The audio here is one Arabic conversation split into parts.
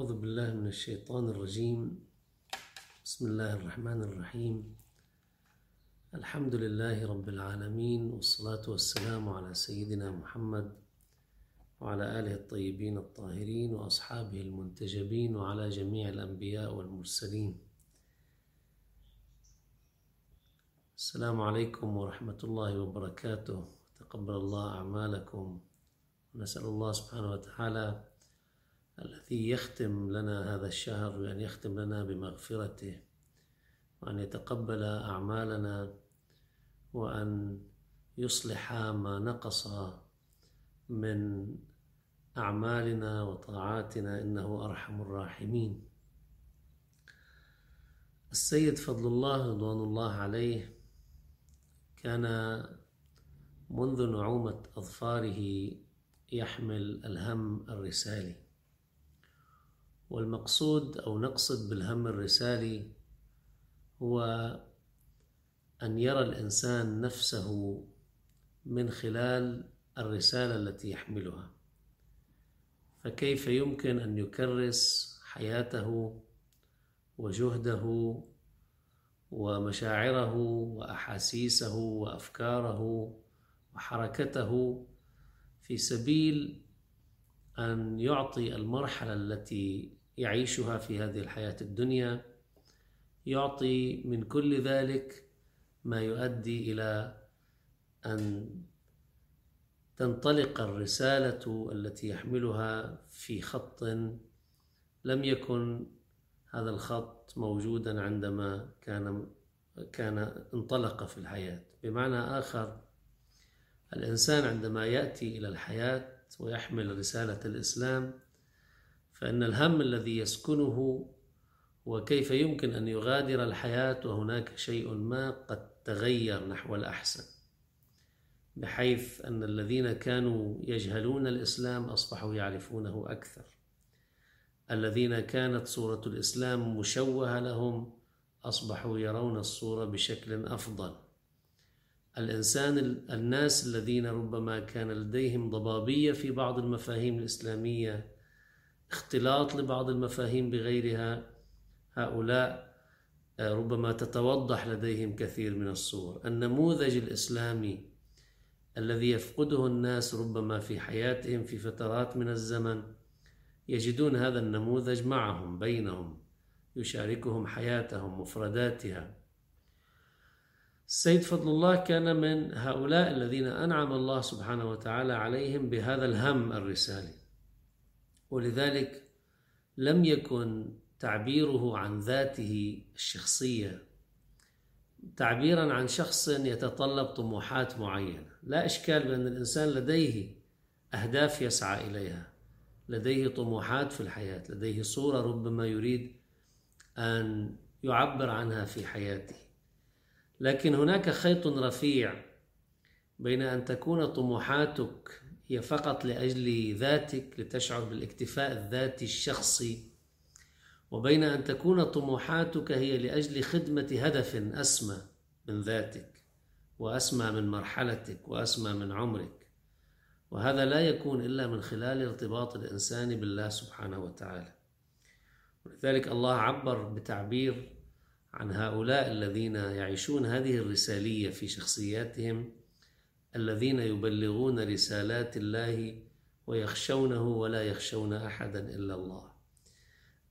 أعوذ بالله من الشيطان الرجيم. بسم الله الرحمن الرحيم. الحمد لله رب العالمين والصلاة والسلام على سيدنا محمد وعلى آله الطيبين الطاهرين وأصحابه المنتجبين وعلى جميع الأنبياء والمرسلين. السلام عليكم ورحمة الله وبركاته. تقبل الله أعمالكم. ونسأل الله سبحانه وتعالى الذي يختم لنا هذا الشهر بأن يختم لنا بمغفرته وأن يتقبل أعمالنا وأن يصلح ما نقص من أعمالنا وطاعاتنا إنه أرحم الراحمين. السيد فضل الله رضوان الله عليه كان منذ نعومة أظفاره يحمل الهم الرسالي. والمقصود أو نقصد بالهم الرسالي هو أن يرى الإنسان نفسه من خلال الرسالة التي يحملها. فكيف يمكن أن يكرس حياته وجهده ومشاعره وأحاسيسه وأفكاره وحركته في سبيل أن يعطي المرحلة التي يعيشها في هذه الحياة الدنيا يعطي من كل ذلك ما يؤدي إلى أن تنطلق الرسالة التي يحملها في خط لم يكن هذا الخط موجودا عندما كان كان انطلق في الحياة. بمعنى آخر الإنسان عندما يأتي إلى الحياة ويحمل رسالة الإسلام فإن الهم الذي يسكنه وكيف يمكن أن يغادر الحياة وهناك شيء ما قد تغير نحو الأحسن بحيث أن الذين كانوا يجهلون الإسلام أصبحوا يعرفونه أكثر. الذين كانت صورة الإسلام مشوهة لهم أصبحوا يرون الصورة بشكل أفضل. الإنسان الناس الذين ربما كان لديهم ضبابية في بعض المفاهيم الإسلامية اختلاط لبعض المفاهيم بغيرها. هؤلاء ربما تتوضح لديهم كثير من الصور. النموذج الإسلامي الذي يفقده الناس ربما في حياتهم في فترات من الزمن يجدون هذا النموذج معهم بينهم يشاركهم حياتهم مفرداتها. السيد فضل الله كان من هؤلاء الذين أنعم الله سبحانه وتعالى عليهم بهذا الهم الرسالي. ولذلك لم يكن تعبيره عن ذاته الشخصية. تعبيرا عن شخص يتطلب طموحات معينة. لا إشكال بأن الإنسان لديه أهداف يسعى إليها. لديه طموحات في الحياة. لديه صورة ربما يريد أن يعبر عنها في حياته. لكن هناك خيط رفيع بين أن تكون طموحاتك هي فقط لأجل ذاتك لتشعر بالاكتفاء الذاتي الشخصي. وبين أن تكون طموحاتك هي لأجل خدمة هدف أسمى من ذاتك وأسمى من مرحلتك وأسمى من عمرك. وهذا لا يكون إلا من خلال ارتباط الإنسان بالله سبحانه وتعالى. ولذلك الله عبر بتعبير عن هؤلاء الذين يعيشون هذه الرسالية في شخصياتهم الذين يبلغون رسالات الله ويخشونه ولا يخشون أحدا إلا الله.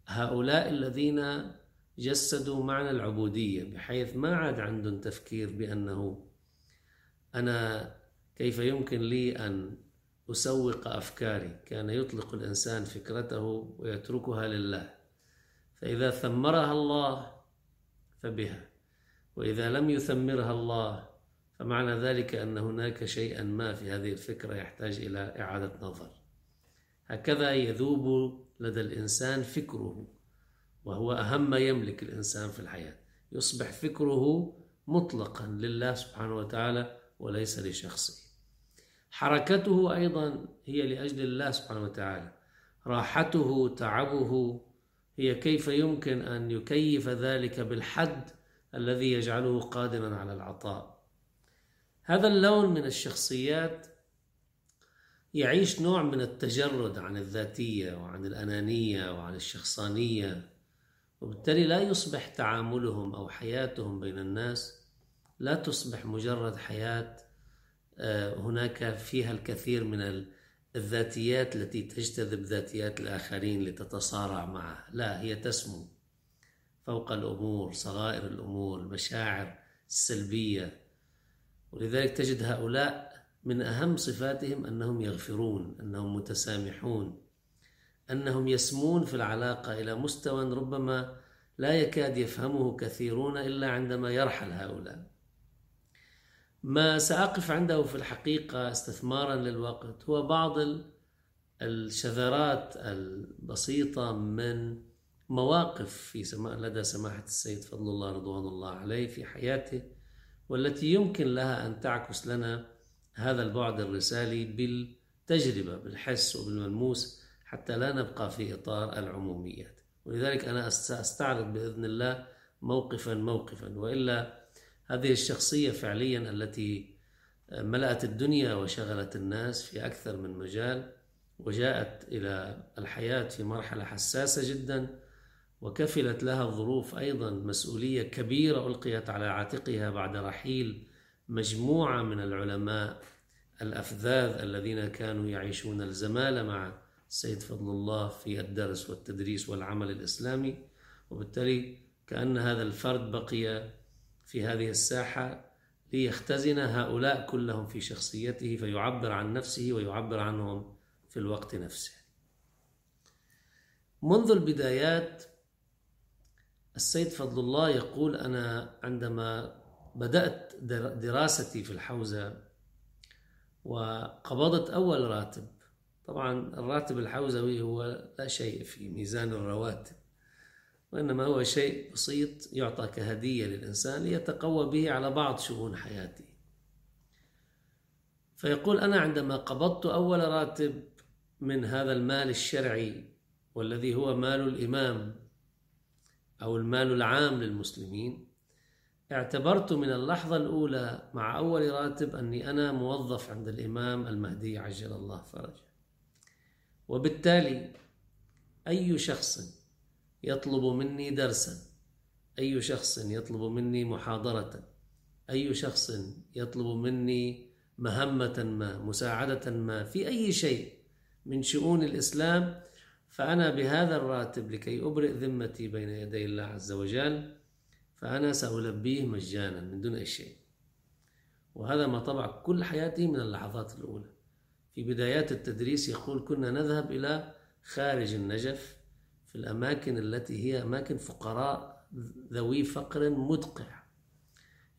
هؤلاء الذين جسدوا معنى العبودية بحيث ما عاد عندهم تفكير بأنه أنا كيف يمكن لي أن أسوق أفكاري؟ كان يطلق الإنسان فكرته ويتركها لله. فإذا ثمرها الله فبها وإذا لم يثمرها الله فمعنى ذلك أن هناك شيئا ما في هذه الفكرة يحتاج إلى إعادة نظر. هكذا يذوب لدى الإنسان فكره وهو أهم ما يملك الإنسان في الحياة. يصبح فكره مطلقا لله سبحانه وتعالى وليس لشخصه. حركته أيضا هي لأجل الله سبحانه وتعالى. راحته تعبه هي كيف يمكن أن يكيف ذلك بالحد الذي يجعله قادرا على العطاء. هذا اللون من الشخصيات يعيش نوع من التجرد عن الذاتية وعن الأنانية وعن الشخصانية وبالتالي لا يصبح تعاملهم أو حياتهم بين الناس لا تصبح مجرد حياة آه، هناك فيها الكثير من الذاتيات التي تجتذب ذاتيات الآخرين لتتصارع معها. لا هي تسمو فوق الأمور صغائر الأمور المشاعر السلبية ولذلك تجد هؤلاء من أهم صفاتهم أنهم يغفرون أنهم متسامحون أنهم يسمون في العلاقة إلى مستوى ربما لا يكاد يفهمه كثيرون إلا عندما يرحل هؤلاء. ما سأقف عنده في الحقيقة استثمارا للوقت هو بعض الشذرات البسيطة من مواقف في سماء لدى سماحة السيد فضل الله رضوان الله عليه في حياته والتي يمكن لها أن تعكس لنا هذا البعد الرسالي بالتجربة بالحس وبالملموس حتى لا نبقى في إطار العموميات. ولذلك أنا سأستعرض بإذن الله موقفا موقفا وإلا هذه الشخصية فعليا التي ملأت الدنيا وشغلت الناس في أكثر من مجال وجاءت إلى الحياة في مرحلة حساسة جدا وكفلت لها الظروف أيضا مسؤولية كبيرة ألقيت على عاتقها بعد رحيل مجموعة من العلماء الأفذاذ الذين كانوا يعيشون الزمالة مع السيد فضل الله في الدرس والتدريس والعمل الإسلامي. وبالتالي كأن هذا الفرد بقي في هذه الساحة ليختزن هؤلاء كلهم في شخصيته فيعبر عن نفسه ويعبر عنهم في الوقت نفسه. منذ البدايات السيد فضل الله يقول أنا عندما بدأت دراستي في الحوزة وقبضت أول راتب طبعا الراتب الحوزوي هو لا شيء في ميزان الرواتب وإنما هو شيء بسيط يعطى كهدية للإنسان ليتقوى به على بعض شؤون حياته. فيقول أنا عندما قبضت أول راتب من هذا المال الشرعي والذي هو مال الإمام أو المال العام للمسلمين اعتبرت من اللحظة الأولى مع أول راتب أني أنا موظف عند الإمام المهدي عجل الله فرجه. وبالتالي أي شخص يطلب مني درسا أي شخص يطلب مني محاضرة أي شخص يطلب مني مهمة ما مساعدة ما في أي شيء من شؤون الإسلام فأنا بهذا الراتب لكي أبرئ ذمتي بين يدي الله عز وجل فأنا سألبيه مجانا من دون أي شيء. وهذا ما طبع كل حياتي من اللحظات الأولى. في بدايات التدريس يقول كنا نذهب إلى خارج النجف في الأماكن التي هي أماكن فقراء ذوي فقر مدقع.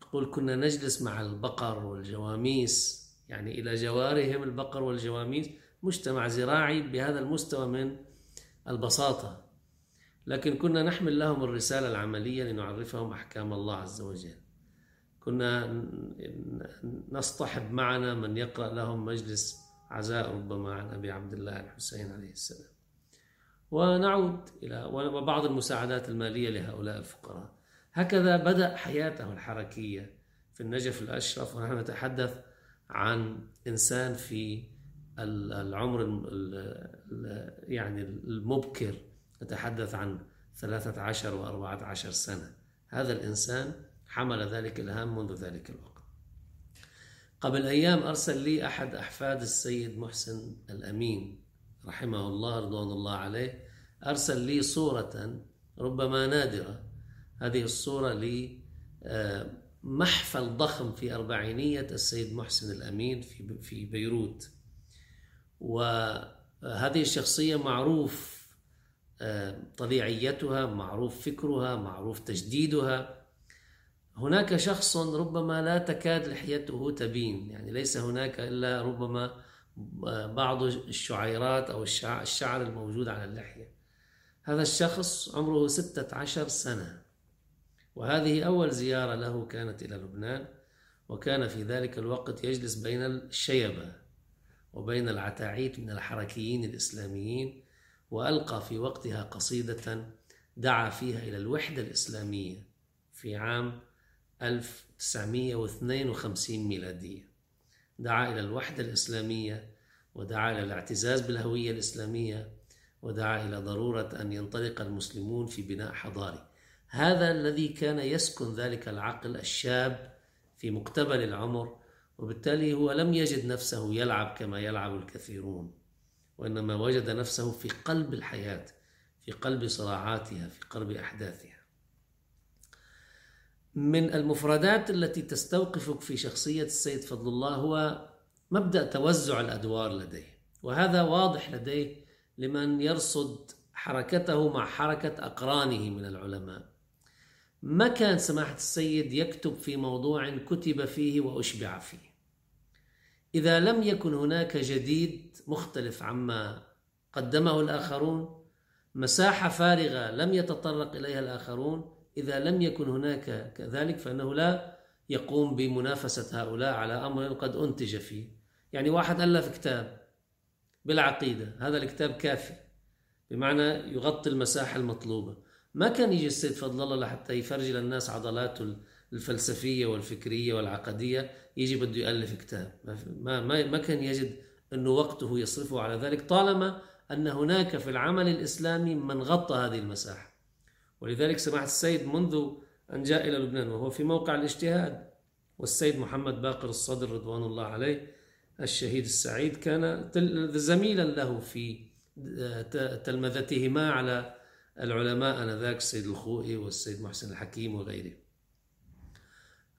يقول كنا نجلس مع البقر والجواميس يعني إلى جوارهم البقر والجواميس مجتمع زراعي بهذا المستوى من البساطة. لكن كنا نحمل لهم الرسالة العملية لنعرفهم أحكام الله عز وجل. كنا نصطحب معنا من يقرأ لهم مجلس عزاء ربما عن أبي عبد الله الحسين عليه السلام. ونعود إلى وبعض المساعدات المالية لهؤلاء الفقراء. هكذا بدأ حياته الحركية في النجف الأشرف. ونحن نتحدث عن إنسان في العمر يعني المبكر نتحدث عن 13 و 14 سنة. هذا الإنسان حمل ذلك الهم منذ ذلك الوقت. قبل أيام أرسل لي أحد أحفاد السيد محسن الأمين رحمه الله رضوان الله عليه أرسل لي صورة ربما نادرة. هذه الصورة لي آه، محفل ضخم في أربعينية السيد محسن الأمين في بيروت. وهذه الشخصية معروف آه، طبيعيتها معروف فكرها معروف تجديدها. هناك شخص ربما لا تكاد لحيته تبين يعني ليس هناك إلا ربما بعض الشعيرات أو الشعر الموجود على اللحية. هذا الشخص عمره ستة عشر سنة وهذه أول زيارة له كانت إلى لبنان وكان في ذلك الوقت يجلس بين الشيبة. وبين العتاعيت من الحركيين الإسلاميين وألقى في وقتها قصيدة دعا فيها إلى الوحدة الإسلامية في عام 1952 ميلادية. دعا إلى الوحدة الإسلامية ودعا إلى الاعتزاز بالهوية الإسلامية ودعا إلى ضرورة أن ينطلق المسلمون في بناء حضاري. هذا الذي كان يسكن ذلك العقل الشاب في مقتبل العمر وبالتالي هو لم يجد نفسه يلعب كما يلعب الكثيرون وإنما وجد نفسه في قلب الحياة في قلب صراعاتها في قلب أحداثها. من المفردات التي تستوقفك في شخصية السيد فضل الله هو مبدأ توزع الأدوار لديه وهذا واضح لديه لمن يرصد حركته مع حركة أقرانه من العلماء. ما كان سماحة السيد يكتب في موضوع كتب فيه وأشبع فيه؟ إذا لم يكن هناك جديد مختلف عما قدمه الآخرون مساحة فارغة لم يتطرق إليها الآخرون إذا لم يكن هناك كذلك فإنه لا يقوم بمنافسة هؤلاء على أمر قد أنتج فيه. يعني واحد ألف كتاب بالعقيدة هذا الكتاب كافي بمعنى يغطي المساحة المطلوبة. ما كان يجي السيد فضل الله لحتى يفرج للناس عضلاته الفلسفية والفكرية والعقدية يجي بده يألف كتاب. ما, ما, ما كان يجد أنه وقته يصرفه على ذلك طالما أن هناك في العمل الإسلامي من غطى هذه المساحة. ولذلك سماحة السيد منذ أن جاء إلى لبنان وهو في موقع الاجتهاد والسيد محمد باقر الصدر رضوان الله عليه الشهيد السعيد كان زميلا له في تلمذتهما على العلماء آنذاك السيد الخوئي والسيد محسن الحكيم وغيره.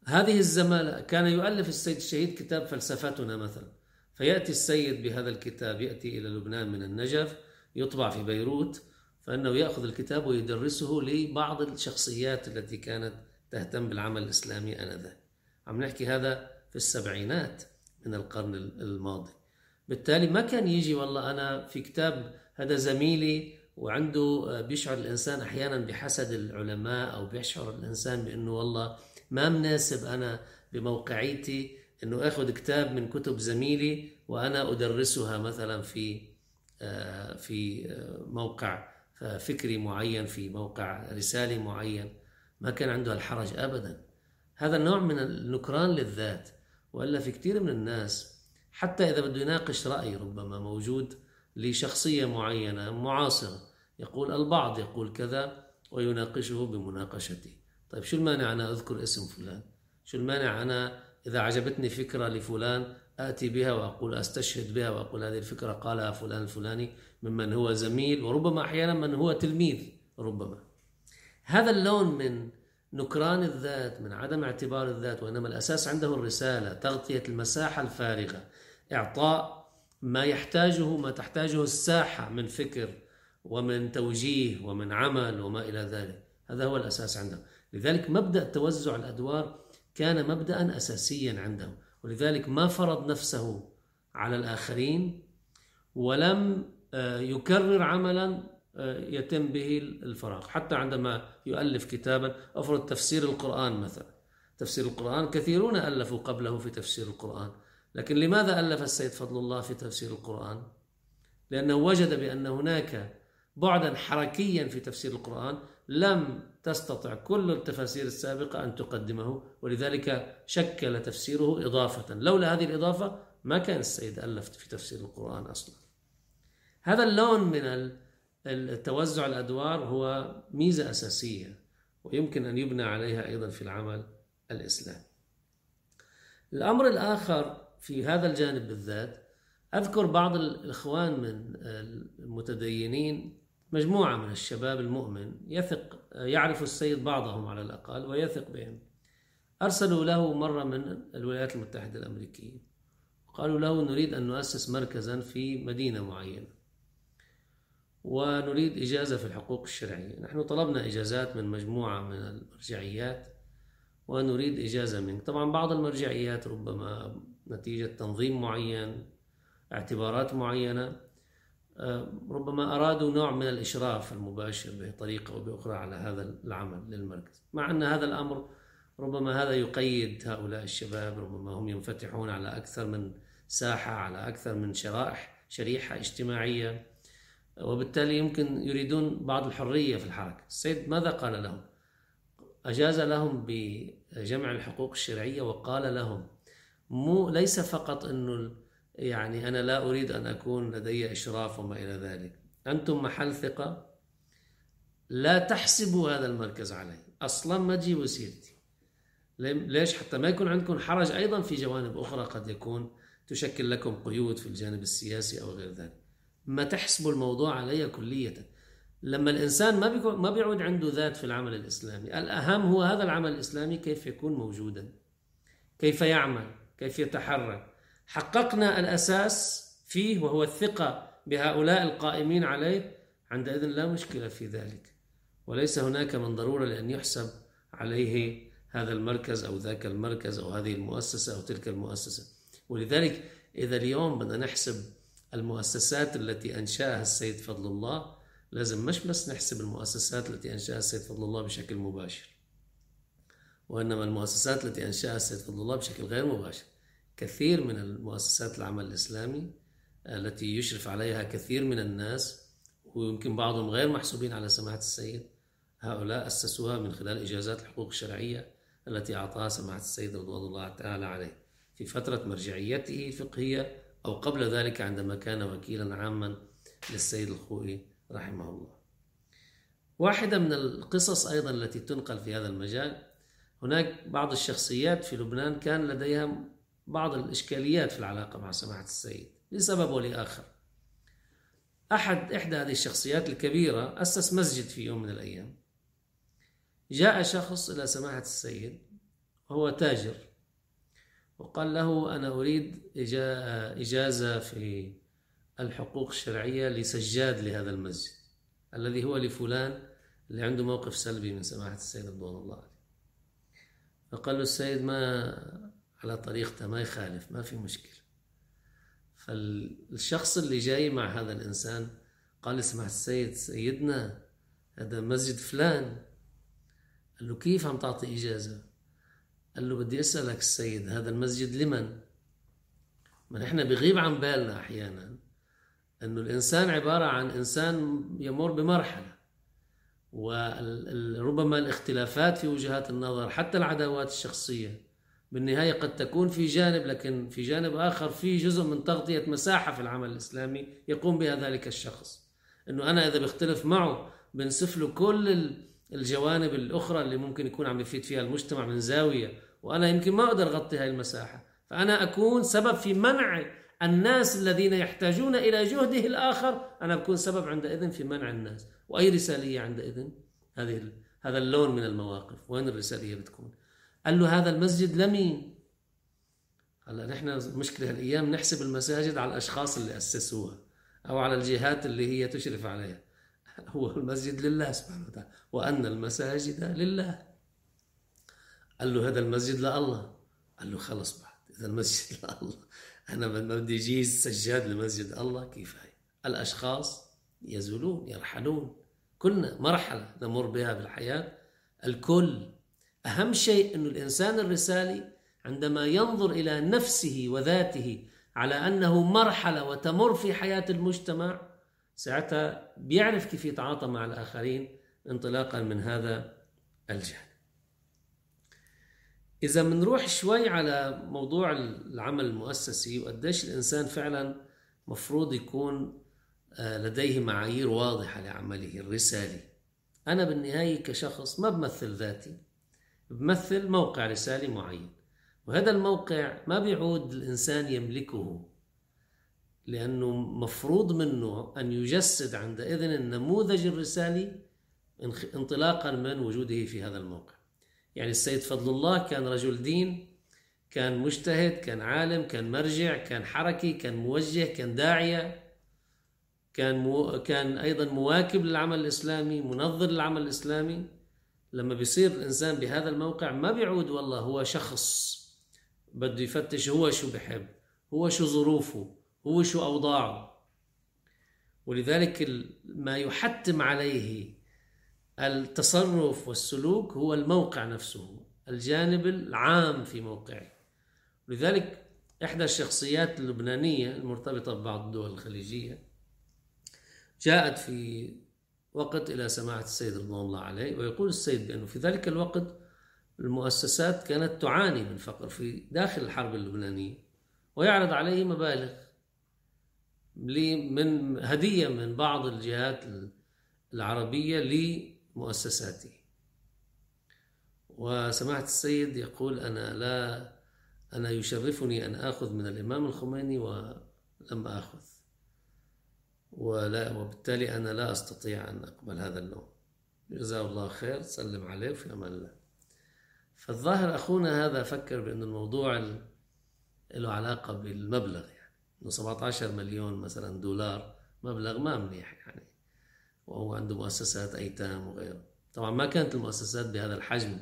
هذه الزمالة كان يؤلف السيد الشهيد كتاب فلسفتنا مثلا. فيأتي السيد بهذا الكتاب يأتي إلى لبنان من النجف يطبع في بيروت فإنه يأخذ الكتاب ويدرسه لبعض الشخصيات التي كانت تهتم بالعمل الإسلامي آنذاك. عم نحكي هذا في السبعينات من القرن الماضي. بالتالي ما كان يجي والله أنا في كتاب هذا زميلي وعنده بيشعر الإنسان أحيانا بحسد العلماء أو بيشعر الإنسان بأنه والله ما مناسب أنا بموقعيتي أنه أخذ كتاب من كتب زميلي وأنا أدرسها مثلا في آه، في آه، موقع فكري معين في موقع رسالي معين. ما كان عنده الحرج أبدا. هذا النوع من النكران للذات وإلا في كثير من الناس حتى إذا بده يناقش رأي ربما موجود لشخصية معينة معاصرة يقول البعض يقول كذا ويناقشه بمناقشته. طيب شو المانع أنا أذكر اسم فلان؟ شو المانع أنا إذا عجبتني فكرة لفلان آتي بها وأقول أستشهد بها وأقول هذه الفكرة قالها فلان الفلاني ممن هو زميل وربما أحيانا من هو تلميذ ربما. هذا اللون من نكران الذات من عدم اعتبار الذات وإنما الأساس عنده الرسالة تغطية المساحة الفارغة إعطاء ما يحتاجه ما تحتاجه الساحة من فكر ومن توجيه ومن عمل وما إلى ذلك. هذا هو الأساس عنده. لذلك مبدأ توزع الأدوار كان مبدأ أساسيا عنده ولذلك ما فرض نفسه على الآخرين ولم آه، يكرر عملا آه، يتم به الفراغ. حتى عندما يؤلف كتابا أفرض تفسير القرآن مثلا. تفسير القرآن كثيرون ألفوا قبله في تفسير القرآن. لكن لماذا ألف السيد فضل الله في تفسير القرآن؟ لأنه وجد بأن هناك بعدا حركيا في تفسير القرآن لم تستطع كل التفاسير السابقة أن تقدمه ولذلك شكل تفسيره إضافة. لولا هذه الإضافة ما كان السيد ألف في تفسير القرآن أصلا. هذا اللون من التوزع الأدوار هو ميزة أساسية ويمكن أن يبنى عليها أيضا في العمل الإسلامي. الأمر الآخر في هذا الجانب بالذات أذكر بعض الإخوان من المتدينين مجموعة من الشباب المؤمن يثق يعرف السيد بعضهم على الأقل ويثق بهم. أرسلوا له مرة من الولايات المتحدة الأمريكية. قالوا له نريد أن نؤسس مركزا في مدينة معينة. ونريد إجازة في الحقوق الشرعية. نحن طلبنا إجازات من مجموعة من المرجعيات ونريد إجازة منك. طبعا بعض المرجعيات ربما نتيجة تنظيم معين اعتبارات معينة ربما أرادوا نوع من الإشراف المباشر بطريقة أو بأخرى على هذا العمل للمركز. مع أن هذا الأمر ربما هذا يقيد هؤلاء الشباب ربما هم ينفتحون على أكثر من ساحة على أكثر من شرائح شريحة اجتماعية وبالتالي يمكن يريدون بعض الحرية في الحركة. السيد ماذا قال لهم؟ أجاز لهم بجمع الحقوق الشرعية وقال لهم مو ليس فقط أنه يعني أنا لا أريد أن أكون لدي إشراف وما إلى ذلك. أنتم محل ثقة. لا تحسبوا هذا المركز علي. أصلا ما تجيبوا سيرتي ليش؟ حتى ما يكون عندكم حرج أيضا في جوانب أخرى قد يكون تشكل لكم قيود في الجانب السياسي أو غير ذلك. ما تحسبوا الموضوع علي كلية لما الإنسان ما بيكون ما بيعود عنده ذات في العمل الإسلامي. الأهم هو هذا العمل الإسلامي كيف يكون موجودا. كيف يعمل. كيف يتحرك. حققنا الأساس فيه وهو الثقة بهؤلاء القائمين عليه عندئذ لا مشكلة في ذلك. وليس هناك من ضرورة لأن يحسب عليه هذا المركز أو ذاك المركز أو هذه المؤسسة أو تلك المؤسسة. ولذلك إذا اليوم بدنا نحسب المؤسسات التي أنشأها السيد فضل الله لازم مش بس نحسب المؤسسات التي أنشأها السيد فضل الله بشكل مباشر وإنما المؤسسات التي أنشأها السيد فضل الله بشكل غير مباشر. كثير من المؤسسات العمل الإسلامي التي يشرف عليها كثير من الناس ويمكن بعضهم غير محسوبين على سماحة السيد هؤلاء أسسوها من خلال إجازات الحقوق الشرعية التي أعطاها سماحة السيد رضوان الله تعالى عليه. في فترة مرجعيته الفقهية أو قبل ذلك عندما كان وكيلا عاما للسيد الخوئي رحمه الله. واحدة من القصص أيضا التي تنقل في هذا المجال هناك بعض الشخصيات في لبنان كان لديها بعض الإشكاليات في العلاقة مع سماحة السيد لسبب ولآخر أحد إحدى هذه الشخصيات الكبيرة أسس مسجد في يوم من الأيام. جاء شخص إلى سماحة السيد وهو تاجر وقال له أنا أريد إجازة في الحقوق الشرعية لسجاد لهذا المسجد الذي هو لفلان اللي عنده موقف سلبي من سماحة السيد رضوان الله عليه. فقال له السيد ما على طريقته ما يخالف ما في مشكلة. فالشخص اللي جاي مع هذا الإنسان قال اسمع السيد سيدنا هذا مسجد فلان. قال له كيف عم تعطي إجازة؟ قال له بدي أسألك السيد هذا المسجد لمن؟ ما نحن بغيب عن بالنا أحيانا أنه الإنسان عبارة عن إنسان يمر بمرحلة وربما الاختلافات في وجهات النظر حتى العداوات الشخصية بالنهاية قد تكون في جانب لكن في جانب آخر في جزء من تغطية مساحة في العمل الإسلامي يقوم بها ذلك الشخص. أنه أنا إذا بختلف معه بنسف له كل الجوانب الأخرى اللي ممكن يكون عم يفيد فيها المجتمع من زاوية وأنا يمكن ما أقدر أغطي هاي المساحة. فأنا أكون سبب في منع الناس الذين يحتاجون إلى جهده الآخر أنا بكون سبب عندئذ في منع الناس. وأي رسالية عندئذ؟ هذه هذا اللون من المواقف. وين الرسالية بتكون؟ قال له هذا المسجد لمين؟ هلا نحن مشكلة هالأيام نحسب المساجد على الأشخاص اللي أسسوها أو على الجهات اللي هي تشرف عليها. هو المسجد لله سبحانه وتعالى. وأن المساجد لله. قال له هذا المسجد لله. قال له خلص بعد. إذا المسجد لله. أنا ما بدي أجيز سجاد لمسجد الله. كيف هي الأشخاص يزولون يرحلون. كنا مرحلة نمر بها بالحياة. الكل أهم شيء أن الإنسان الرسالي عندما ينظر إلى نفسه وذاته على أنه مرحلة وتمر في حياة المجتمع ساعتها بيعرف كيف يتعاطى مع الآخرين انطلاقا من هذا الجهل إذا بنروح شوي على موضوع العمل المؤسسي وقديش الإنسان فعلا مفروض يكون آه، لديه معايير واضحة لعمله الرسالي. أنا بالنهاية كشخص ما بمثل ذاتي. بمثل موقع رسالي معين. وهذا الموقع ما بيعود الإنسان يملكه لأنه مفروض منه أن يجسد عندئذ النموذج الرسالي انطلاقا من وجوده في هذا الموقع. يعني السيد فضل الله كان رجل دين كان مجتهد كان عالم كان مرجع كان حركي كان موجه كان داعية كان مو كان أيضا مواكب للعمل الإسلامي منظر للعمل الإسلامي. لما بيصير الإنسان بهذا الموقع ما بيعود والله هو شخص بده يفتش هو شو بحب هو شو ظروفه هو شو أوضاعه. ولذلك ما يحتم عليه التصرف والسلوك هو الموقع نفسه الجانب العام في موقعه لذلك إحدى الشخصيات اللبنانية المرتبطة ببعض الدول الخليجية جاءت في وقت إلى سماحة السيد رضوان الله عليه ويقول السيد بأنه في ذلك الوقت المؤسسات كانت تعاني من فقر في داخل الحرب اللبنانية ويعرض عليه مبالغ من هدية من بعض الجهات العربية لمؤسساته. وسماحة السيد يقول أنا لا أنا يشرفني أن آخذ من الإمام الخميني ولم آخذ. ولا وبالتالي أنا لا أستطيع أن أقبل هذا اللون جزاه الله خير سلم عليه في أمان الله. فالظاهر أخونا هذا فكر بأن الموضوع له علاقة بالمبلغ يعني. إنه 17 مليون مثلا دولار مبلغ ما منيح يعني. وهو عنده مؤسسات أيتام وغيره. طبعا ما كانت المؤسسات بهذا الحجم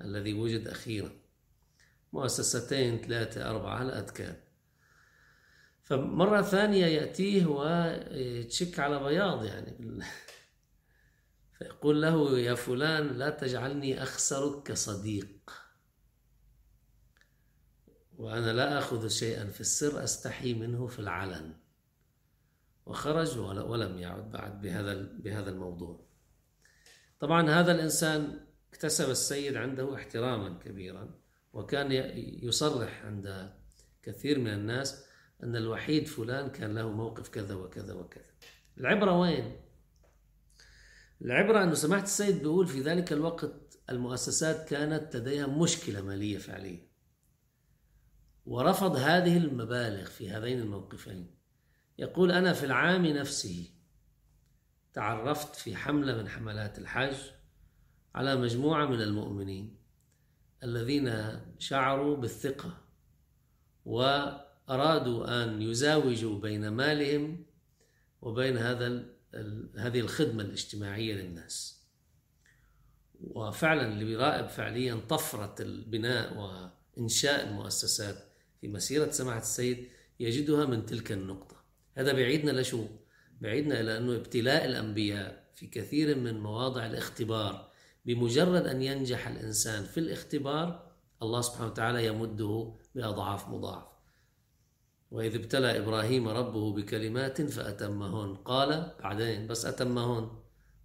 الذي وجد أخيرا. مؤسستين ثلاثة أربعة هلا كان فمرة ثانية يأتيه ويتشك على بياض يعني. فيقول له يا فلان لا تجعلني أخسرك كصديق وأنا لا أخذ شيئا في السر أستحي منه في العلن. وخرج ولم يعد بعد بهذا بهذا الموضوع. طبعا هذا الإنسان اكتسب السيد عنده احتراما كبيرا وكان يصرح عند كثير من الناس أن الوحيد فلان كان له موقف كذا وكذا وكذا. العبرة وين؟ العبرة أنه سماحة السيد بيقول في ذلك الوقت المؤسسات كانت لديها مشكلة مالية فعلية ورفض هذه المبالغ في هذين الموقفين. يقول أنا في العام نفسه تعرفت في حملة من حملات الحج على مجموعة من المؤمنين الذين شعروا بالثقة وأرادوا أن يزاوجوا بين مالهم وبين هذا هذه الخدمة الاجتماعية للناس. وفعلا اللي بيراقب فعليا طفرة البناء وإنشاء المؤسسات في مسيرة سماحة السيد يجدها من تلك النقطة. هذا بعيدنا لشو؟ بعيدنا إلى أنه ابتلاء الأنبياء في كثير من مواضع الاختبار بمجرد أن ينجح الإنسان في الاختبار الله سبحانه وتعالى يمده بأضعاف مضاعف وإذ ابتلى إبراهيم ربه بكلمات فأتمهن قال بعدين بس أتمهن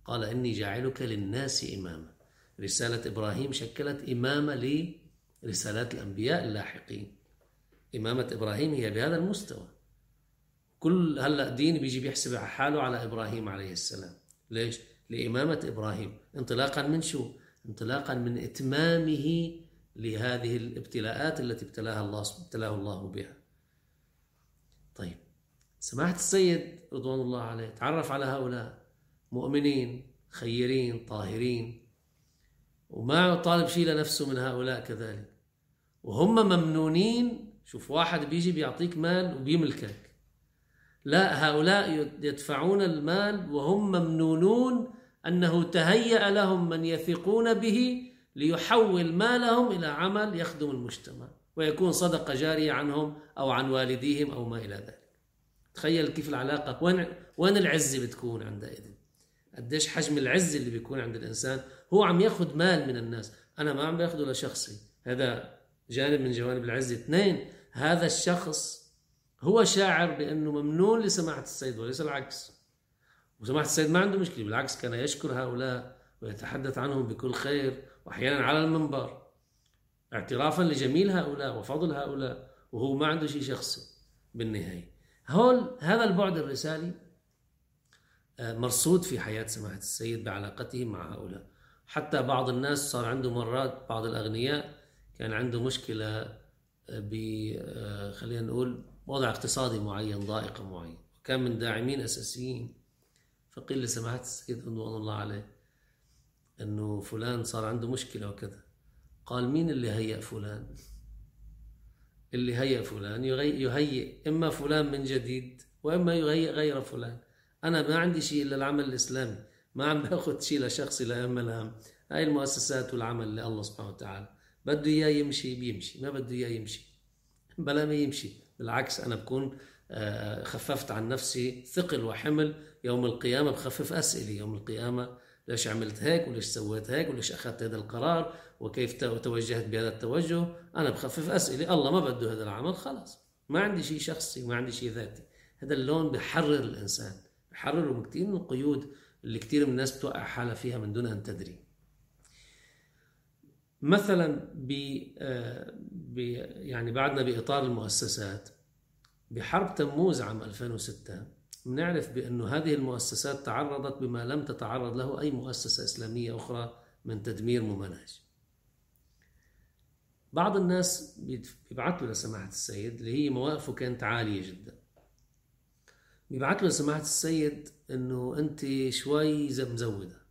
قال إني جاعلك للناس إماما. رسالة إبراهيم شكلت إمامة لرسالات الأنبياء اللاحقين. إمامة إبراهيم هي بهذا المستوى. كل هلأ دين بيجي بيحسب حاله على إبراهيم عليه السلام. ليش؟ لإمامة إبراهيم. انطلاقا من شو؟ انطلاقا من إتمامه لهذه الابتلاءات التي ابتلاها الله ابتلاه الله بها. طيب سماحة السيد رضوان الله عليه تعرف على هؤلاء مؤمنين خيرين طاهرين وما طالب شيء لنفسه من هؤلاء كذلك. وهم ممنونين شوف واحد بيجي بيعطيك مال وبيملكك. لا هؤلاء يدفعون المال وهم ممنونون أنه تهيأ لهم من يثقون به ليحول مالهم إلى عمل يخدم المجتمع. ويكون صدقة جارية عنهم أو عن والديهم أو ما إلى ذلك. تخيل كيف العلاقة وين, وين العزة بتكون عندئذ؟ قديش حجم العزة اللي بيكون عند الإنسان؟ هو عم ياخذ مال من الناس. أنا ما عم باخذه لشخصي. هذا جانب من جوانب العزة. اثنين هذا الشخص هو شاعر بأنه ممنون لسماحة السيد وليس العكس. وسماحة السيد ما عنده مشكلة بالعكس كان يشكر هؤلاء ويتحدث عنهم بكل خير وأحيانا على المنبر. اعترافا لجميل هؤلاء وفضل هؤلاء وهو ما عنده شيء شخصي بالنهاية. هول هذا البعد الرسالي آه، مرصود في حياة سماحة السيد بعلاقته مع هؤلاء. حتى بعض الناس صار عنده مرات بعض الأغنياء كان عنده مشكلة آه، ب آه، خلينا نقول وضع اقتصادي معين ضائقة معين. وكان من داعمين أساسيين فقيل لسماحة السيد رضوان الله عليه أنه فلان صار عنده مشكلة وكذا. قال مين اللي هيأ فلان؟ اللي هيأ فلان يهيئ إما فلان من جديد وإما يهيئ غير فلان. أنا ما عندي شيء إلا العمل الإسلامي ما عم بأخذ شيء لشخصي لا هم. هاي المؤسسات والعمل لله سبحانه وتعالى بده إياه يمشي بيمشي ما بده إياه يمشي. بلا ما يمشي. بالعكس أنا بكون آه، خففت عن نفسي ثقل وحمل. يوم القيامة بخفف أسئلة يوم القيامة ليش عملت هيك وليش سويت هيك وليش أخذت هذا القرار وكيف توجهت بهذا التوجه. أنا بخفف أسئلة. الله ما بده هذا العمل خلاص. ما عندي شيء شخصي ما عندي شيء ذاتي. هذا اللون بحرر الإنسان. بحرره من كثير من القيود اللي كثير من الناس بتوقع حالها فيها من دون أن تدري. مثلا ب يعني بعدنا بإطار المؤسسات بحرب تموز عام 2006 بنعرف بأنه هذه المؤسسات تعرضت بما لم تتعرض له أي مؤسسة إسلامية أخرى من تدمير ممنهج. بعض الناس بيبعثوا لسماحة السيد اللي هي مواقفه كانت عالية جدا. بيبعث له سماحة السيد إنه أنت شوي مزودة.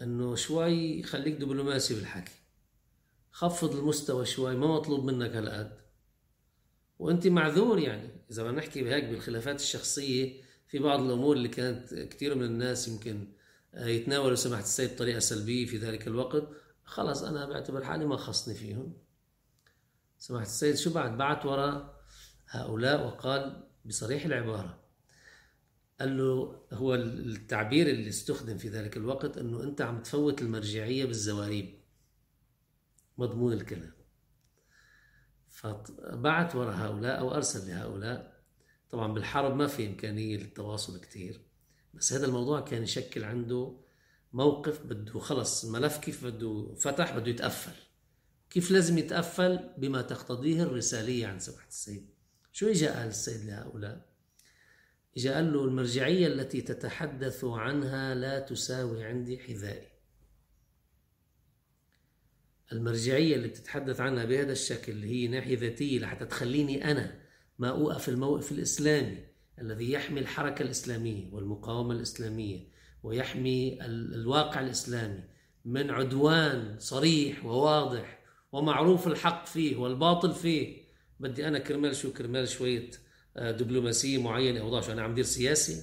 إنه شوي خليك دبلوماسي بالحكي. خفض المستوى شوي ما مطلوب منك هالقد. وأنت معذور يعني. إذا بدنا نحكي بهيك بالخلافات الشخصية في بعض الأمور اللي كانت كثير من الناس يمكن يتناولوا سماحة السيد بطريقة سلبية في ذلك الوقت. خلص أنا بعتبر حالي ما خصني فيهم. سماحة السيد شو بعد؟ بعت وراء هؤلاء وقال بصريح العبارة قال له هو التعبير اللي استخدم في ذلك الوقت إنه أنت عم تفوت المرجعية بالزواريب. مضمون الكلام. فبعت وراء هؤلاء أو أرسل لهؤلاء. طبعا بالحرب ما في إمكانية للتواصل كثير بس هذا الموضوع كان يشكل عنده موقف بده خلص الملف كيف بده فتح بده يتقفل. كيف لازم يتقفل؟ بما تقتضيه الرسالية عن سماحة السيد. شو إجا قال السيد لهؤلاء؟ إجا قال له المرجعية التي تتحدث عنها لا تساوي عندي حذائي. المرجعية اللي بتتحدث عنها بهذا الشكل اللي هي ناحية ذاتية لحتى تخليني أنا ما أوقف الموقف الإسلامي الذي يحمي الحركة الإسلامية والمقاومة الإسلامية ويحمي الواقع الإسلامي من عدوان صريح وواضح ومعروف الحق فيه والباطل فيه. بدي أنا كرمال شو؟ كرمال شوية آه، دبلوماسية معينة أو شو أنا عم دير سياسي.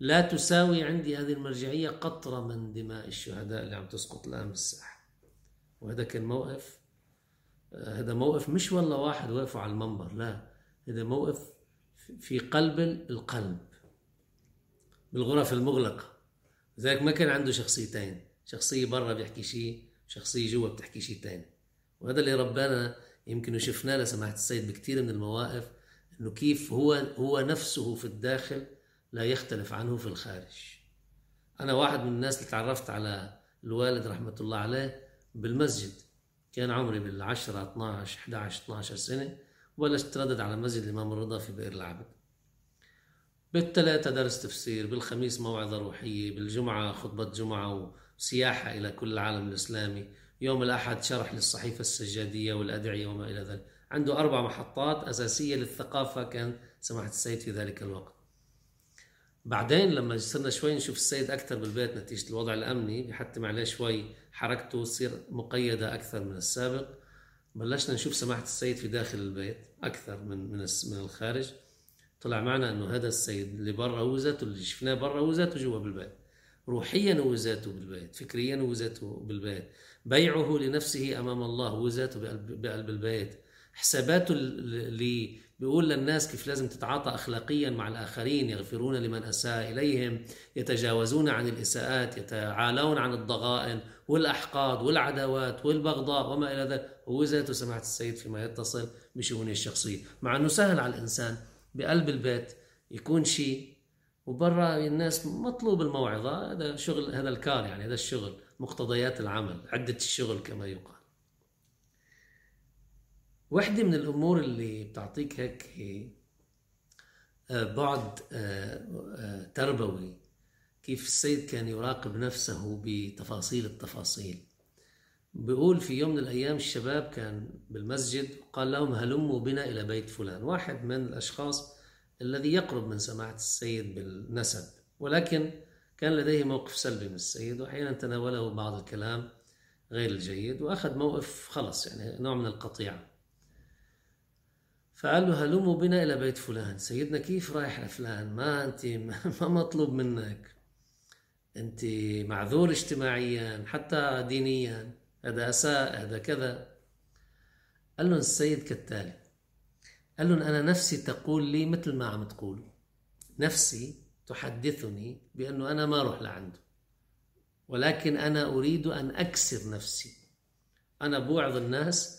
لا تساوي عندي هذه المرجعية قطرة من دماء الشهداء اللي عم تسقط الآن بالساحة. وهذا كان موقف هذا موقف مش والله واحد واقف على المنبر لا هذا موقف في قلب القلب بالغرف المغلقة. لذلك ما كان عنده شخصيتين شخصية برا بيحكي شيء شخصية جوا بتحكي شيء تاني. وهذا اللي ربنا يمكن وشفناه لسماحة السيد بكثير من المواقف إنه كيف هو هو نفسه في الداخل لا يختلف عنه في الخارج. أنا واحد من الناس اللي تعرفت على الوالد رحمة الله عليه بالمسجد. كان عمري بالعشرة 12 11 12 سنة وبلشت تردد على مسجد الإمام الرضا في بئر العبد. بالثلاثة درس تفسير بالخميس موعظة روحية بالجمعة خطبة جمعة وسياحة إلى كل العالم الإسلامي. يوم الأحد شرح للصحيفة السجادية والأدعية وما إلى ذلك. عنده أربع محطات أساسية للثقافة كان سماحة السيد في ذلك الوقت. بعدين لما صرنا شوي نشوف السيد أكثر بالبيت نتيجة الوضع الأمني بحتم عليه شوي حركته تصير مقيدة أكثر من السابق. بلشنا نشوف سماحة السيد في داخل البيت أكثر من من من الخارج. طلع معنا إنه هذا السيد اللي برا هو ذاته اللي شفناه برا هو ذاته جوا بالبيت. روحيا هو ذاته بالبيت فكريا هو ذاته بالبيت. بيعه لنفسه أمام الله هو ذاته بقلب البيت. حساباته بيقول للناس كيف لازم تتعاطى اخلاقيا مع الآخرين يغفرون لمن أساء إليهم يتجاوزون عن الإساءات يتعالون عن الضغائن والأحقاد والعداوات والبغضاء وما إلى ذلك. هو ذاته سماحة السيد فيما يتصل بشؤونه الشخصية. مع أنه سهل على الإنسان بقلب البيت يكون شيء وبرا الناس مطلوب الموعظة. هذا شغل هذا الكار يعني هذا الشغل مقتضيات العمل عدة الشغل كما يقال. واحدة من الأمور اللي بتعطيك هيك آه، بعد آه، آه، تربوي كيف السيد كان يراقب نفسه بتفاصيل التفاصيل. بيقول في يوم من الأيام الشباب كان بالمسجد قال لهم هلموا بنا إلى بيت فلان واحد من الأشخاص الذي يقرب من سماحة السيد بالنسب ولكن كان لديه موقف سلبي من السيد وأحيانا تناوله بعض الكلام غير الجيد وأخذ موقف خلص يعني نوع من القطيعة. فقال له هلموا بنا إلى بيت فلان. سيدنا كيف رايح لفلان ما أنت ما مطلوب منك. أنت معذور اجتماعيا حتى دينيا. هذا أساء هذا كذا. قال لهم السيد كالتالي. قال لهم أنا نفسي تقول لي مثل ما عم تقول. نفسي تحدثني بأنه أنا ما أروح لعنده. ولكن أنا أريد أن أكسر نفسي. أنا بوعظ الناس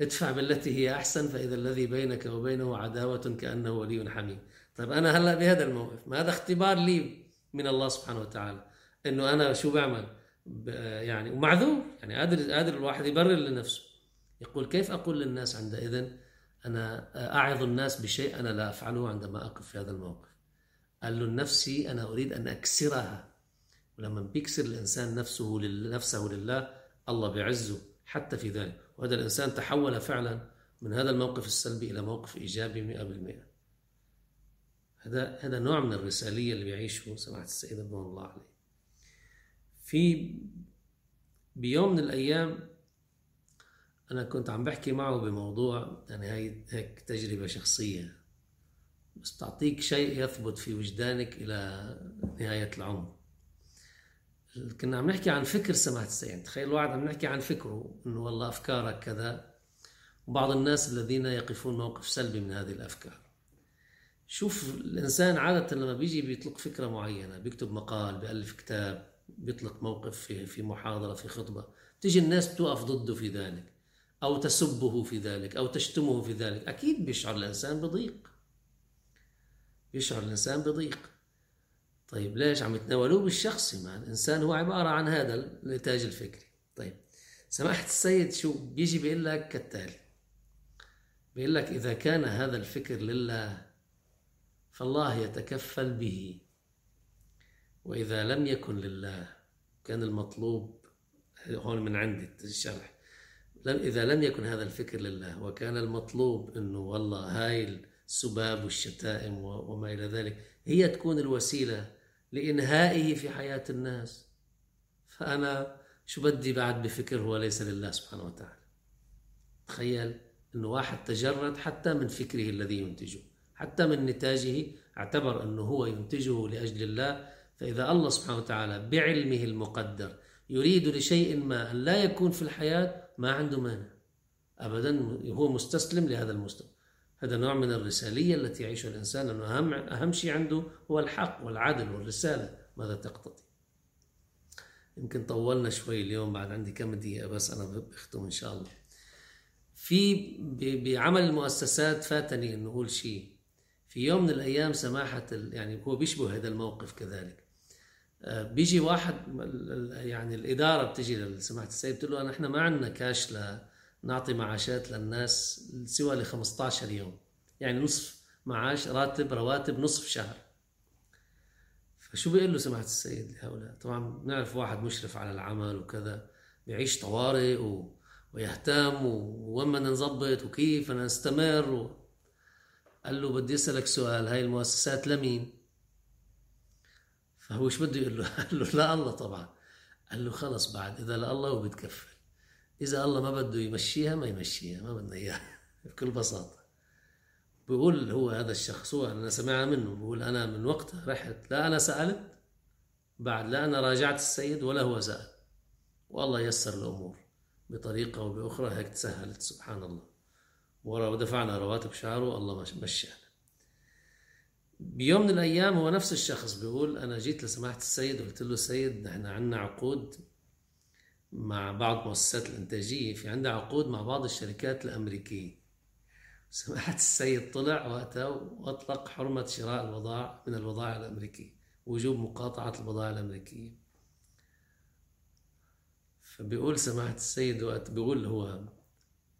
ادفع بالتي هي أحسن فإذا الذي بينك وبينه عداوة كأنه ولي حميم. طيب أنا هلأ بهذا الموقف ما هذا اختبار لي من الله سبحانه وتعالى أنه أنا شو بعمل؟ يعني ومعذور يعني قادر قادر الواحد يبرر لنفسه. يقول كيف أقول للناس عندئذ أنا أعظ الناس بشيء أنا لا أفعله عندما أقف في هذا الموقف؟ قال له نفسي أنا أريد أن أكسرها. ولما بيكسر الإنسان نفسه نفسه لله الله بيعزه حتى في ذلك. وهذا الإنسان تحول فعلا من هذا الموقف السلبي إلى موقف إيجابي مئة بالمئة. هذا هذا نوع من الرسالية اللي بيعيشه سماحة السيد رضوان الله عليه. في بيوم من الأيام أنا كنت عم بحكي معه بموضوع يعني هاي هيك تجربة شخصية. بس تعطيك شيء يثبت في وجدانك إلى نهاية العمر. كنا عم نحكي عن فكر سماحة السيد. تخيل واحد عم نحكي عن فكره إنه والله أفكارك كذا. وبعض الناس الذين يقفون موقف سلبي من هذه الأفكار. شوف الإنسان عادة لما بيجي بيطلق فكرة معينة بيكتب مقال بيألف كتاب بيطلق موقف في في محاضرة في خطبة تيجي الناس بتوقف ضده في ذلك أو تسبه في ذلك أو تشتمه في ذلك. أكيد بيشعر الإنسان بضيق. بيشعر الإنسان بضيق. طيب ليش عم يتناولوه بالشخصي مع الإنسان هو عبارة عن هذا النتاج الفكري. طيب سماحة السيد شو بيجي بيقول لك كالتالي؟ بيقول لك إذا كان هذا الفكر لله فالله يتكفل به وإذا لم يكن لله كان المطلوب هون من عندي الشرح لم إذا لم يكن هذا الفكر لله وكان المطلوب أنه والله هاي السباب والشتائم وما إلى ذلك هي تكون الوسيلة لإنهائه في حياة الناس. فأنا شو بدي بعد بفكر هو ليس لله سبحانه وتعالى؟ تخيل أنه واحد تجرد حتى من فكره الذي ينتجه حتى من نتاجه اعتبر أنه هو ينتجه لأجل الله. فإذا الله سبحانه وتعالى بعلمه المقدر يريد لشيء ما أن لا يكون في الحياة ما عنده مانع. أبدا هو مستسلم لهذا المستوى. هذا نوع من الرسالية التي يعيشها الإنسان. أنه أهم, أهم شيء عنده هو الحق والعدل والرسالة. ماذا تقتضي؟ يمكن طولنا شوي اليوم بعد عندي كم دقيقة بس أنا بختم إن شاء الله. في بعمل المؤسسات فاتني أن أقول شيء. في يوم من الأيام سماحة يعني هو بيشبه هذا الموقف كذلك. آه، بيجي واحد يعني الإدارة بتجي لسماحة السيد بتقول له نحن ما عندنا كاش لنعطي معاشات للناس سوى ل 15 يوم يعني نصف معاش راتب رواتب نصف شهر. فشو بيقول له سماحة السيد لهؤلاء؟ طبعا بنعرف واحد مشرف على العمل وكذا بيعيش طوارئ و... ويهتم ووين بدنا نظبط وكيف بدنا نستمر و... قال له بدي أسألك سؤال هاي المؤسسات لمين؟ فهو إيش بده يقول له؟ قال له لا الله طبعا. قال له خلص بعد إذا لا الله إذا الله ما بده يمشيها ما يمشيها ما بدنا إياها بكل بساطة. بيقول هو هذا الشخص هو أنا سمعها منه بيقول أنا من وقتها رحت لا أنا سألت بعد لا أنا راجعت السيد ولا هو سأل. والله يسر الأمور بطريقة أو بأخرى هيك تسهلت سبحان الله. ودفعنا رواتب شهره الله مشانا بيوم من الأيام هو نفس الشخص بيقول أنا جيت لسماحة السيد وقلت له سيد نحن عندنا عقود مع بعض المؤسسات الإنتاجية في عندها عقود مع بعض الشركات الأمريكية. سماحة السيد طلع وقتها وأطلق حرمة شراء البضائع من البضائع الامريكيه وجوب مقاطعة البضائع الأمريكية. فبيقول سماحة السيد وقت بيقول هو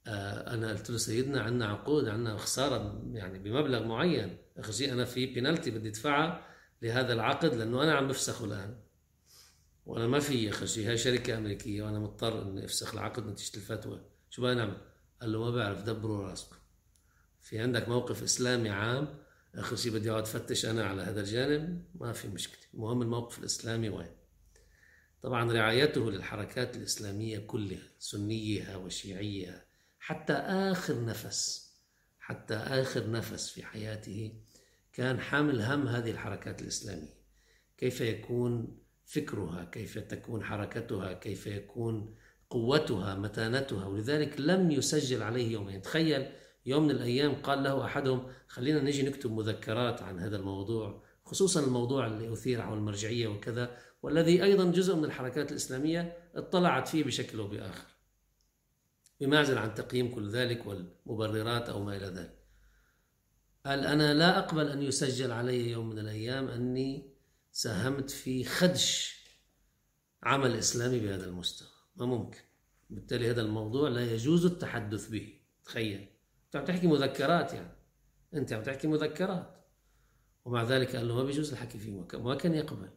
آه، أنا قلت له سيدنا عندنا عقود عندنا خسارة يعني بمبلغ معين شيء أنا في بينالتي بدي أدفعها لهذا العقد لأنه أنا عم بفسخه الآن. وأنا ما في اخر شيء هاي شركة أمريكية وأنا مضطر إني أفسخ العقد نتيجة الفتوى. شو بدنا نعمل؟ قال له ما بعرف دبروا راسكم. في عندك موقف إسلامي عام آخر شيء بدي أقعد فتش أنا على هذا الجانب ما في مشكلة. المهم الموقف الإسلامي وين؟ طبعا رعايته للحركات الإسلامية كلها سنيها وشيعيها حتى آخر نفس حتى آخر نفس في حياته كان حامل هم هذه الحركات الإسلامية. كيف يكون فكرها كيف تكون حركتها كيف يكون قوتها متانتها. ولذلك لم يسجل عليه يومين. تخيل يوم من الأيام قال له أحدهم خلينا نجي نكتب مذكرات عن هذا الموضوع خصوصا الموضوع اللي أثير حول المرجعية وكذا والذي أيضا جزء من الحركات الإسلامية اطلعت فيه بشكل أو بآخر. بمعزل عن تقييم كل ذلك والمبررات أو ما إلى ذلك. قال أنا لا أقبل أن يسجل علي يوم من الأيام أني ساهمت في خدش عمل إسلامي بهذا المستوى. ما ممكن. بالتالي هذا الموضوع لا يجوز التحدث به. تخيل. أنت عم تحكي مذكرات يعني. أنت عم تحكي مذكرات. ومع ذلك قال له ما بيجوز الحكي فيه. ما كان يقبل.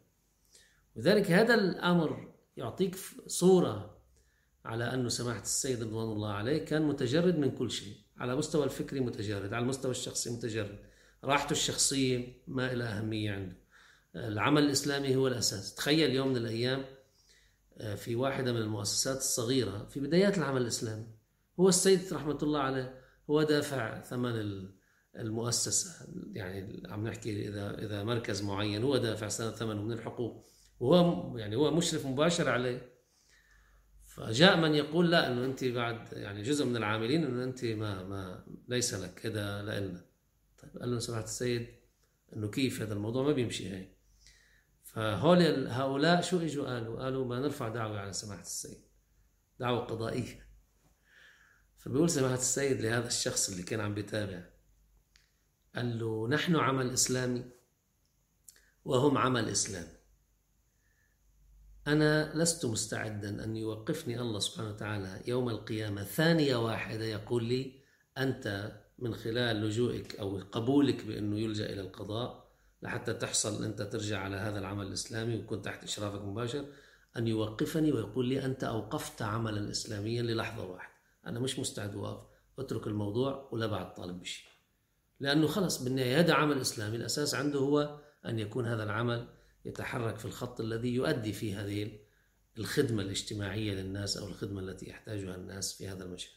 وذلك هذا الأمر يعطيك صورة على أنه سماحة السيد رضوان الله عليه كان متجرد من كل شيء. على مستوى الفكري متجرد على المستوى الشخصي متجرد. راحته الشخصية ما لها أهمية عنده. العمل الإسلامي هو الأساس. تخيل يوم من الأيام آه، في واحدة من المؤسسات الصغيرة في بدايات العمل الإسلامي هو السيد رحمة الله عليه هو دافع ثمن المؤسسة. يعني عم نحكي إذا إذا مركز معين هو دافع ثمنه من الحقوق. وهو يعني هو مشرف مباشر عليه. فجاء من يقول لا إنه أنت بعد يعني جزء من العاملين إنه أنت ما ما ليس لك هذا لنا طيب قال له سماحه السيد إنه كيف هذا الموضوع ما بيمشي هيك؟ فهول هؤلاء شو إجوا قالوا؟ قالوا ما نرفع دعوة على سماحة السيد. دعوة قضائية. فبيقول سماحة السيد لهذا الشخص اللي كان عم بيتابع قال له نحن عمل إسلامي وهم عمل إسلامي. أنا لست مستعدا أن يوقفني الله سبحانه وتعالى يوم القيامة ثانية واحدة يقول لي أنت من خلال لجوئك أو قبولك بأنه يلجأ إلى القضاء لحتى تحصل أنت ترجع على هذا العمل الإسلامي ويكون تحت إشرافك مباشر أن يوقفني ويقول لي أنت أوقفت عملا إسلاميا للحظة واحدة أنا مش مستعد أوقف أترك الموضوع ولا بعد طالب بشيء. لأنه خلص بالنهاية هذا عمل إسلامي الأساس عنده هو أن يكون هذا العمل يتحرك في الخط الذي يؤدي في هذه الخدمة الاجتماعية للناس أو الخدمة التي يحتاجها الناس في هذا المشهد.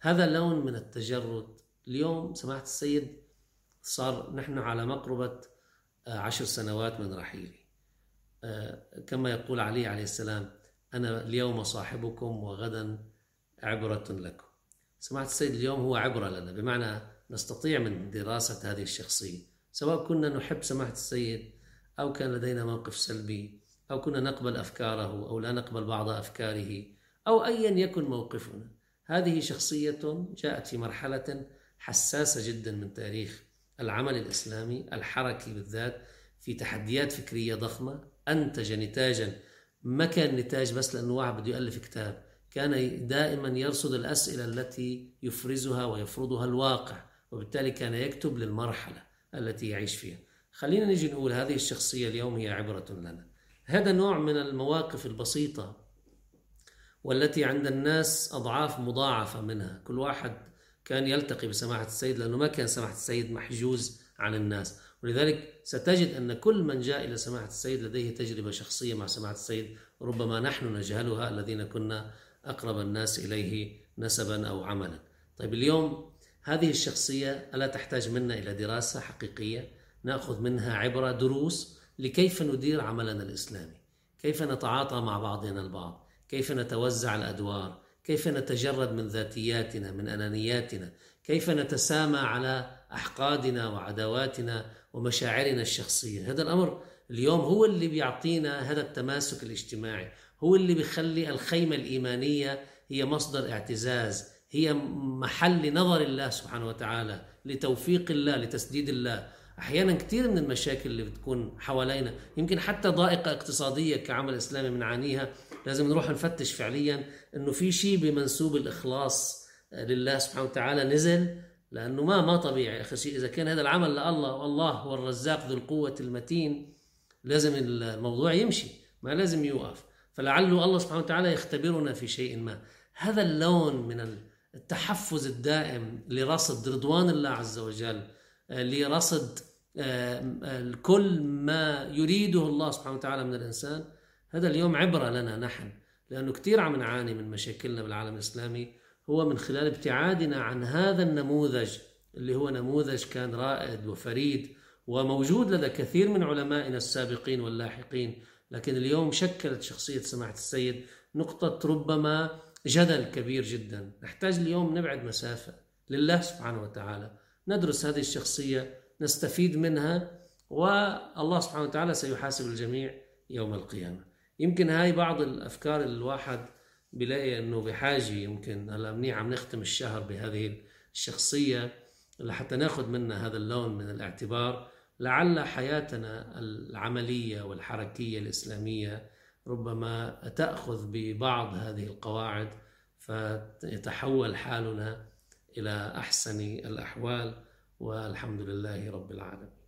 هذا لون من التجرد. اليوم سماحة السيد صار نحن على مقربة عشر سنوات من رحيلي. آه، كما يقول علي عليه السلام أنا اليوم صاحبكم وغدا عبرة لكم. سماحة السيد اليوم هو عبرة لنا بمعنى نستطيع من دراسة هذه الشخصية سواء كنا نحب سماحة السيد أو كان لدينا موقف سلبي أو كنا نقبل أفكاره أو لا نقبل بعض أفكاره أو أيا يكن موقفنا. هذه شخصية جاءت في مرحلة حساسة جدا من تاريخ العمل الإسلامي الحركي بالذات في تحديات فكرية ضخمة. أنتج نتاجا ما كان نتاج بس لأنه واحد بده يألف كتاب كان دائما يرصد الأسئلة التي يفرزها ويفرضها الواقع وبالتالي كان يكتب للمرحلة التي يعيش فيها. خلينا نجي نقول هذه الشخصية اليوم هي عبرة لنا. هذا نوع من المواقف البسيطة والتي عند الناس أضعاف مضاعفة منها. كل واحد كان يلتقي بسماحة السيد لأنه ما كان سماحة السيد محجوز عن الناس. ولذلك ستجد أن كل من جاء إلى سماحة السيد لديه تجربة شخصية مع سماحة السيد ربما نحن نجهلها الذين كنا أقرب الناس إليه نسبا أو عملا. طيب اليوم هذه الشخصية ألا تحتاج منا إلى دراسة حقيقية نأخذ منها عبره دروس لكيف ندير عملنا الإسلامي؟ كيف نتعاطى مع بعضنا البعض؟ كيف نتوزع الأدوار؟ كيف نتجرد من ذاتياتنا من أنانياتنا؟ كيف نتسامى على أحقادنا وعداواتنا ومشاعرنا الشخصية؟ هذا الأمر اليوم هو اللي بيعطينا هذا التماسك الاجتماعي هو اللي بيخلي الخيمة الإيمانية هي مصدر اعتزاز هي محل نظر الله سبحانه وتعالى لتوفيق الله لتسديد الله. أحيانا كثير من المشاكل اللي بتكون حوالينا يمكن حتى ضائقة اقتصادية كعمل إسلامي بنعانيها لازم نروح نفتش فعليا إنه في شيء بمنسوب الإخلاص لله سبحانه وتعالى نزل لأنه ما ما طبيعي اخر شيء. إذا كان هذا العمل لله والله هو الرزاق ذو القوة المتين لازم الموضوع يمشي ما لازم يوقف. فلعله الله سبحانه وتعالى يختبرنا في شيء ما. هذا اللون من التحفز الدائم لرصد رضوان الله عز وجل لرصد كل ما يريده الله سبحانه وتعالى من الإنسان. هذا اليوم عبرة لنا نحن لأنه كثير عم نعاني من مشاكلنا بالعالم الإسلامي هو من خلال ابتعادنا عن هذا النموذج اللي هو نموذج كان رائد وفريد وموجود لدى كثير من علمائنا السابقين واللاحقين لكن اليوم شكلت شخصية سماحة السيد نقطة ربما جدل كبير جدا. نحتاج اليوم نبعد مسافة لله سبحانه وتعالى ندرس هذه الشخصية نستفيد منها والله سبحانه وتعالى سيحاسب الجميع يوم القيامة. يمكن هاي بعض الأفكار اللي الواحد بلاقي أنه بحاجة يمكن. هلأ منيح عم نختم الشهر بهذه الشخصية لحتى ناخذ منها هذا اللون من الاعتبار. لعل حياتنا العملية والحركية الإسلامية ربما تأخذ ببعض هذه القواعد فيتحول حالنا إلى أحسن الأحوال والحمد لله رب العالمين.